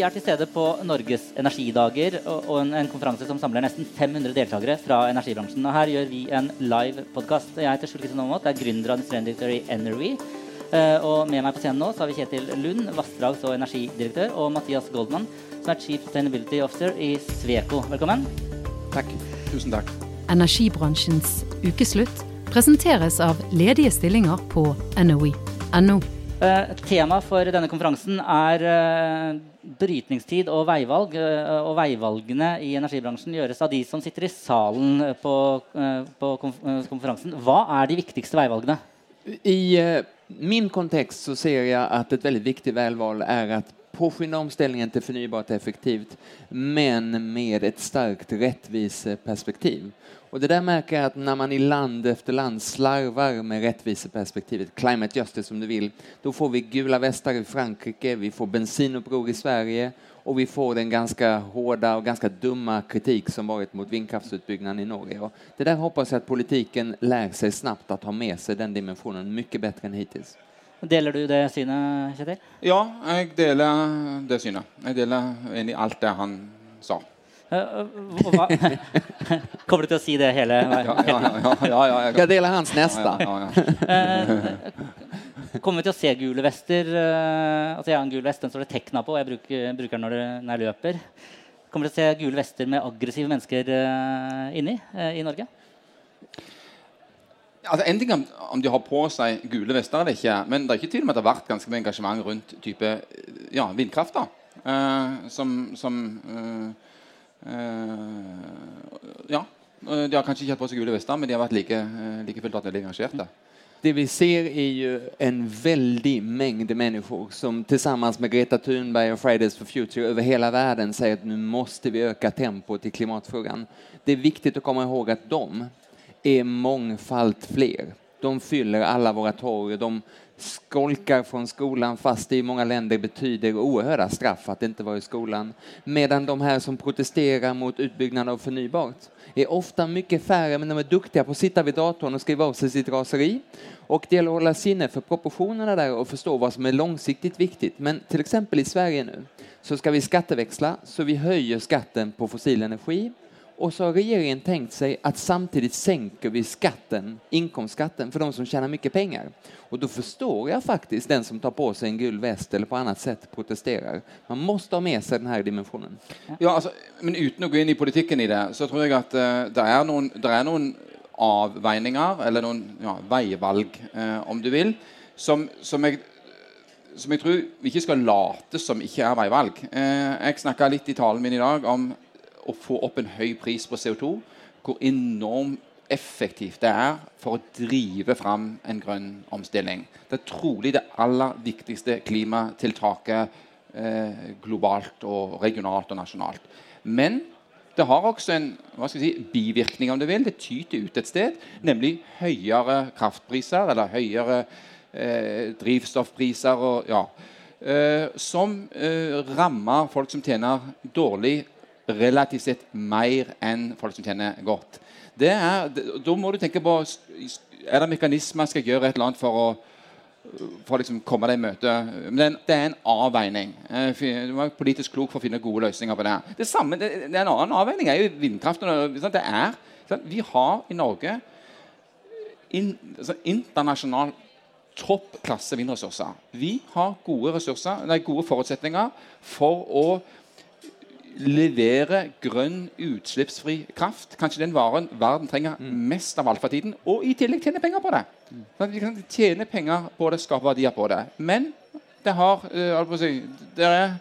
Vi er til stede på Norges energidager og en, en konferanse som samler nesten 500 deltakere fra energibransjen. Og her gjør vi en live podkast. Jeg heter Skjul Kristian Aamodt, er gründer og administrerende i Energy. Eh, og med meg på scenen nå så har vi Kjetil Lund, vassdrags- og energidirektør, og Mathias Goldman, som er Chief Sustainability Officer i Sveko. Velkommen. Takk. Tusen takk. Energibransjens ukeslutt presenteres av ledige stillinger på NOE.no. Eh, tema for denne konferansen er uh, brytningstid og veivalg. Uh, og veivalgene i energibransjen gjøres av de som sitter i salen på, på konf konferansen. Hva er de viktigste veivalgene? I min kontekst så ser jeg at et veldig viktig veivalg er at påskynde omstillingen til fornybart effektivt, men med et sterkt rettviseperspektiv. Og det der merker jeg at når man i land efter land slarver med rettviseperspektivet, climate justice om du vil, da får vi gula västar i Frankrike, vi får bensinoppror i Sverige, og vi får den ganske hårda og ganske dumme kritikk som varit mot vindkraftsutbyggnaden i Norge. Og det der hoppas jeg at politikken lär seg snabbt å ta med seg den dimensjonen mye bedre enn hittills. Deler du det synet, Kjetil? Ja, jeg deler det synet. Jeg deler enig i alt det han sa. Eh, hva? Kommer du til å si det hele veien? ja, ja. ja, ja, ja, jeg, deler hans neste. Eh, Kommer vi til å se gule vester? eh, altså Jeg har en gul vest, den står det Tekna på. og Jeg bruker, bruker den når, det, når jeg løper. Kommer vi til å se gule vester med aggressive mennesker eh, inni eh, i Norge? Altså, en ting om, om de har på seg gule vester eller ikke, men det er ikke tvil om at det har vært ganske mye engasjement rundt type ja, vindkraft. da, eh, Som, som eh, eh, Ja. eh, De har kanskje ikke hatt på seg gule vester, men de har vært like, eh, like fullt veldig engasjerte. Det vi ser er jo en veldig mengde mennesker som sammen med Greta Thunberg og Fridays for Future over hele verden sier at nå må vi øke tempoet i klimatfrågan. Det er viktig å komme ihåg at de er mångfalt fler. De fyller alle våre torg. De skolkar fra skolen fast det i mange länder betyder oerhörda straff att inte vara i skolan. Medan de här som protesterer mot utbyggnad av förnybart är ofta mye færre men de er duktiga på å sitte vid datorn og skrive av seg sitt raseri. Och det gäller att hålla sinne för proportionerna där och förstå vad som är långsiktigt viktigt. Men till exempel i Sverige nu så ska vi skatteväxla så vi höjer skatten på fossil energi. Och så har regeringen tänkt sig att samtidigt sänker vi skatten, inkomstskatten för de som tjänar mycket pengar. Och då förstår jag faktiskt den som tar på sig en gul väst eller på annat sätt protesterar. Man måste ha med sig den här dimensionen. Ja, altså, men uten å gå inn i politikken i det, så tror jeg at uh, det, er noen, det er noen avveininger, eller noen ja, veivalg, uh, om du vil, som, som, jeg, som jeg tror vi ikke skal late som ikke er veivalg. Eh, jeg snakka litt i talen min i dag om å få opp en høy pris på CO2. Hvor enormt effektivt det er for å drive fram en grønn omstilling. Det er trolig det aller viktigste klimatiltaket eh, globalt og regionalt og nasjonalt. Men det har også en si, bivirkning, om du vil. Det tyter ut et sted, nemlig høyere kraftpriser eller høyere eh, drivstoffpriser. Og, ja, eh, som eh, rammer folk som tjener dårlig, relativt sett mer enn folk som tjener godt. Det er, da må du tenke på Er det mekanismer skal gjøre et eller annet for å for liksom komme deg i møte. Men det er en, avveining. Eh, Du må være politisk klok for å finne gode løsninger på det. Det samme, det, er En annen avveining er jo vindkraften. sant, Det er, vi har i Norge in, altså, internasjonal toppklasse vindressurser. Vi har gode, ressurser, nei, gode forutsetninger for å levere grønn, utslippsfri kraft. Kanskje den varen verden trenger mest av alt for tiden. Og i tillegg tjene penger på det. Sånn at vi kan tjene penger på det, skape verdier på det. Men det har eh, det er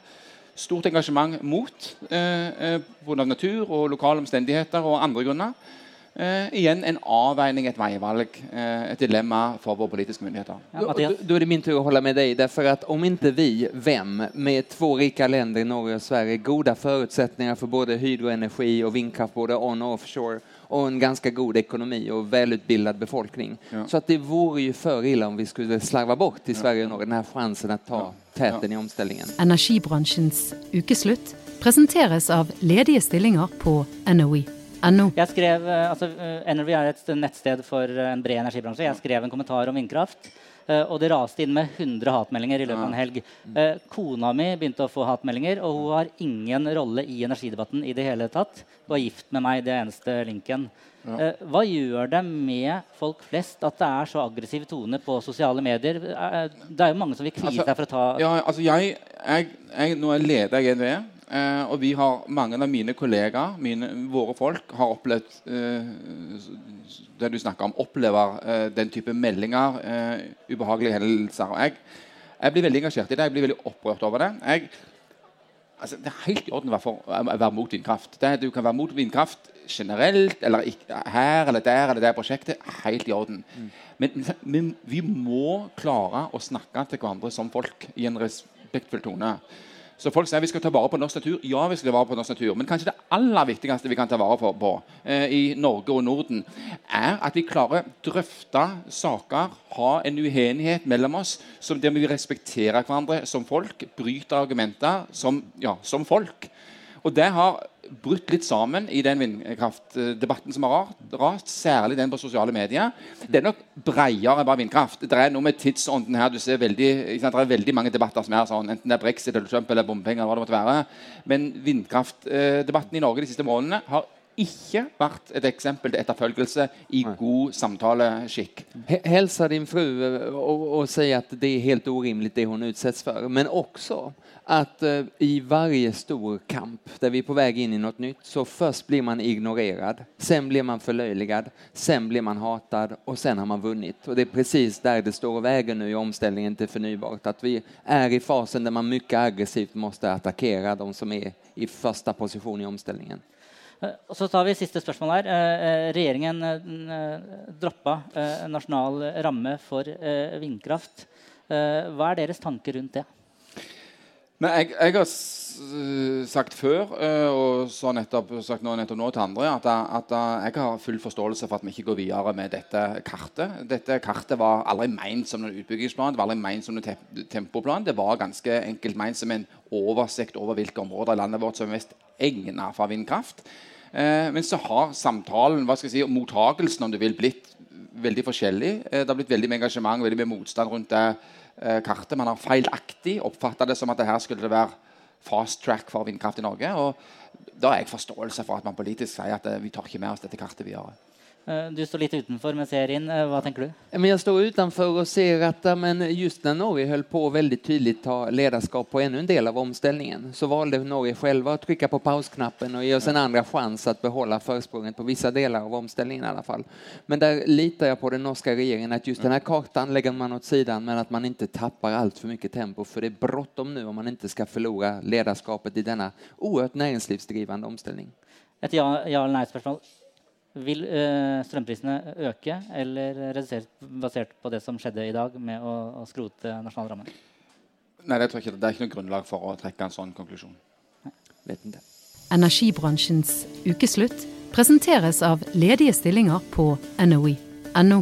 stort engasjement mot eh, eh, både natur og lokale omstendigheter og andre grunner. Eh, igjen en avveining, et veivalg, eh, et dilemma for våre politiske myndigheter. Ja, Då, är det min tur å holde med deg. Därför att om ikke vi, hvem med två rika länder, Norge og Sverige, goda förutsättningar for både hydroenergi og vindkraft, både on og offshore, og en ganske god ekonomi og välutbildad befolkning. Ja. Så att det vore ju för illa om vi skulle slarva bort i Sverige og Norge den här chansen att ta täten i omställningen. Energibransjens ukeslutt presenteres av ledige stillinger på NOE.no. Jeg skrev, eh, altså eh, Energy er et nettsted for eh, en bred energibransje. Jeg skrev en kommentar om vindkraft. Og det raste inn med 100 hatmeldinger i løpet av en helg. Eh, Kona mi begynte å få hatmeldinger, og hun har ingen rolle i energidebatten i det hele tatt. Hun er gift med meg, det er eneste linken. Eh, Hva gjør det med folk flest at det er så aggressiv tone på sosiale medier? Det er jo mange som vil kvie Altså, seg for å ta Ja, altså jeg, jeg, jeg Nå er jeg leder i NVE, eh, og vi har mange av mine kollegaer, mine, våre folk, har opplevd eh, det du snakker om, opplever eh, den type meldinger, eh, ubehagelige hendelser. Og jeg, jeg blir veldig engasjert i det. Jeg blir veldig opprørt over det. Jeg, altså, det er helt i orden å være, mot vindkraft. Det, du kan være mot vindkraft generelt, eller ikke, her eller der eller det prosjektet. Helt i orden. Men, men vi må klare å snakke til hverandre som folk i en respektfull tone. Så folk sier vi skal ta vare på norsk natur. Ja, vi skal ta vare på norsk natur. Men kanskje det aller viktigste vi kan ta vare på, på eh, i Norge og Norden, er at vi klarer å drøfte saker, ha en uenighet mellom oss som der vi respekterer hverandre som folk, bryter argumenter som, ja, som folk. Og det har brutt litt sammen i den vindkraftdebatten som har rast, særlig den på sosiale medier. Det er nok bredere enn bare vindkraft. Det er noe med tidsånden her. du ser veldig, sant? Det er veldig mange debatter som er sånn, enten det er brexit eller Trump eller bompenger. eller hva det måtte være. Men vindkraftdebatten i Norge de siste månedene har ikke vært et eksempel til etterfølgelse i god samtaleskikk. H- Hälsa din fru og, og si at det er helt urimelig det hun utsettes for. Men også at uh, i varje stor kamp der vi er på vei inn i noe nytt så først blir man ignorerad, sen blir man forløyet. sen blir man hatad Og sen har man vunnet. Og det er precis der det står og veier nå i omstillingen til fornybart. At vi er i fasen der man mye aggressivt må attakkere de som er i første position i omställningen. Eh, Og så tar vi siste spørsmål her. Eh, eh, Regjeringen droppa nasjonal ramme for vindkraft. Hva er deres tanker rundt det? Men jeg, jeg har sagt før, og så nettopp, sagt nå, nettopp nå til andre, at, at jeg har full forståelse for at vi ikke går videre med dette kartet. Dette kartet var aldri ment som noen utbyggingsplan, det var aldri ment som te tempoplan. Det var ganske enkelt ment som en oversikt over hvilke områder i landet vårt som er mest egnet for vindkraft. Eh, men så har samtalen, hva skal jeg si, mottagelsen om du vil, blitt veldig forskjellig. Eh, det har blitt veldig mye engasjement veldig mye motstand rundt det eh, kartet. Man har feilaktig oppfatta det som at det her skulle det være fast track for vindkraft i Norge. og Da har jeg forståelse for at man politisk sier at vi tar ikke med oss dette kartet videre. Eh, Du står litt utenfor, men ser inn. Eh, Hva tenker du? Men jeg står utenfor og ser at men just når Norge holdt på å veldig tydelig ta ledarskap på enda en del av omstillingen, så valde Norge selv å trykke på pausknappen og gi oss en andra chans å beholde forspranget på vissa deler av omstillingen. i alle fall. Men der litar jeg på den norske regjeringen at just denne kartan legger man åt sidan men at man ikke tapper altfor mye mycket tempo for det er bråttom nå om man ikke skal miste ledarskapet i denne oerhört næringslivsdrivende omställning. Et ja, ja eller nei-spørsmål. Vil eh, strømprisene øke eller reduseres basert på det som skjedde i dag med å, å skrote nasjonal ramme? Nei, det, tror jeg ikke, det er ikke noe grunnlag for å trekke en sånn konklusjon. Vet inte. Energibransjens ukeslutt presenteres av ledige stillinger på NOE.no.